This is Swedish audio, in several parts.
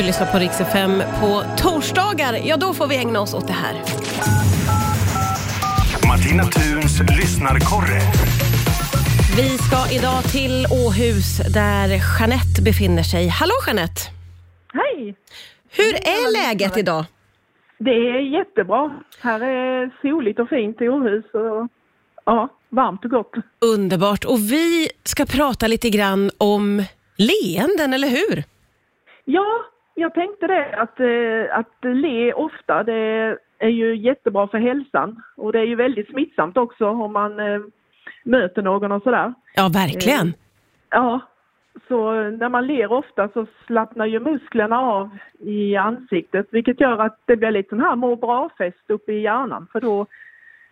Du lyssnar på Rix FM. På torsdagar, ja då får vi ägna oss åt det här. Martina Thuns lyssnarkorre. Vi ska idag till Åhus där Jeanette befinner sig. Hallå Jeanette! Hej! Hur är läget idag? Det är jättebra. Här är soligt och fint i Åhus och ja, varmt och gott. Underbart. Och vi ska prata lite grann om leenden, eller hur? Ja, jag tänkte det att, eh, att le ofta det är ju jättebra för hälsan och det är ju väldigt smittsamt också om man eh, möter någon och sådär. Ja, verkligen. Ja, så när man ler ofta så slappnar ju musklerna av i ansiktet vilket gör att det blir lite sån här må bra-fest uppe i hjärnan för då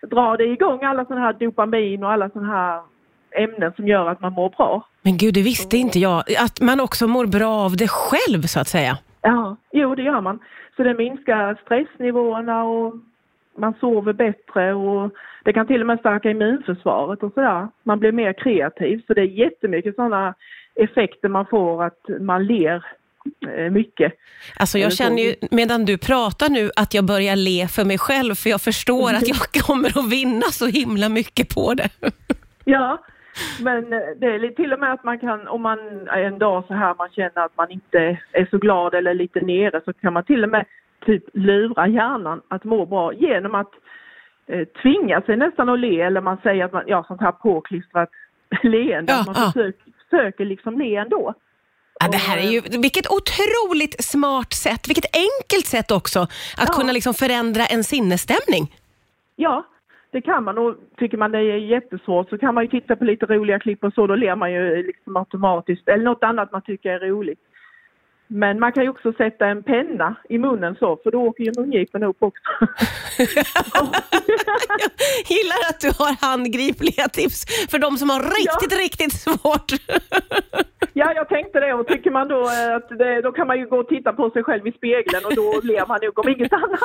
drar det igång alla sådana här dopamin och alla sådana här ämnen som gör att man mår bra. Men gud, det visste inte jag. Att man också mår bra av det själv, så att säga. Jo det gör man. Så det minskar stressnivåerna och man sover bättre och det kan till och med stärka immunförsvaret och sådär. Man blir mer kreativ så det är jättemycket sådana effekter man får att man ler eh, mycket. Alltså jag känner ju, medan du pratar nu, att jag börjar le för mig själv, för jag förstår att jag kommer att vinna så himla mycket på det. Ja, men eh, det är till och med att man kan, om man är en dag så här man känner att man inte är så glad eller lite nere så kan man till och med typ lura hjärnan att må bra genom att eh, tvinga sig nästan att le eller man säger att man, ja sånt här påklistrat leende, Ja, man ja. försöker, försöker liksom le ändå. Ja, det här är ju, vilket otroligt smart sätt, vilket enkelt sätt också, att Ja. kunna liksom förändra en sinnesstämning. Ja, det kan man och tycker man det är jättesvårt så kan man ju titta på lite roliga klipp och så, då ler man ju liksom automatiskt, eller något annat man tycker är roligt. Men man kan ju också sätta en penna i munnen så, för då åker ju mungipan upp också. Jag gillar att du har handgripliga tips för de som har riktigt, riktigt svårt. ja, jag tänkte det och tycker man då eh, att det, då kan man ju gå och titta på sig själv i spegeln och då ler man nog om inget annat.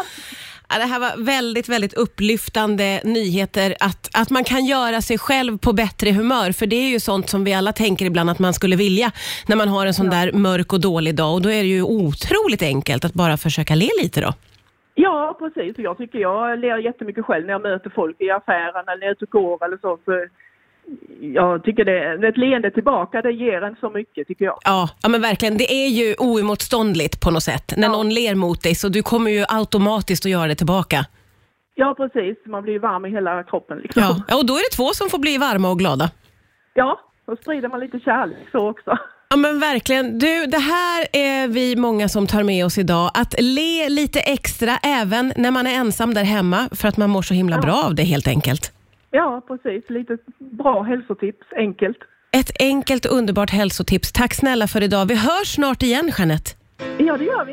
Det här var väldigt, väldigt upplyftande nyheter, att, att man kan göra sig själv på bättre humör, för det är ju sånt som vi alla tänker ibland att man skulle vilja när man har en sån där mörk och dålig dag och då är det ju otroligt enkelt att bara försaka le lite då. Ja, precis. Jag tycker jag ler jättemycket själv när jag möter folk i affären eller ute och går eller så. så jag tycker det, ett leende tillbaka, det ger en så mycket tycker jag. Ja, ja men verkligen. Det är ju oemotståndligt på något sätt. När Ja. någon ler mot dig så du kommer ju automatiskt att göra det tillbaka. Ja, precis. Man blir varm i hela kroppen liksom. Ja, ja och då är det två som får bli varma och glada. Ja, då sprider man lite kärlek så också. Ja men verkligen. Du, det här är vi många som tar med oss idag. Att le lite extra även när man är ensam där hemma för att man mår så himla Ja. bra av det helt enkelt. Ja, precis. Lite bra hälsotips, enkelt. Ett enkelt underbart hälsotips. Tack snälla för idag. Vi hörs snart igen Jeanette. Ja, det gör vi.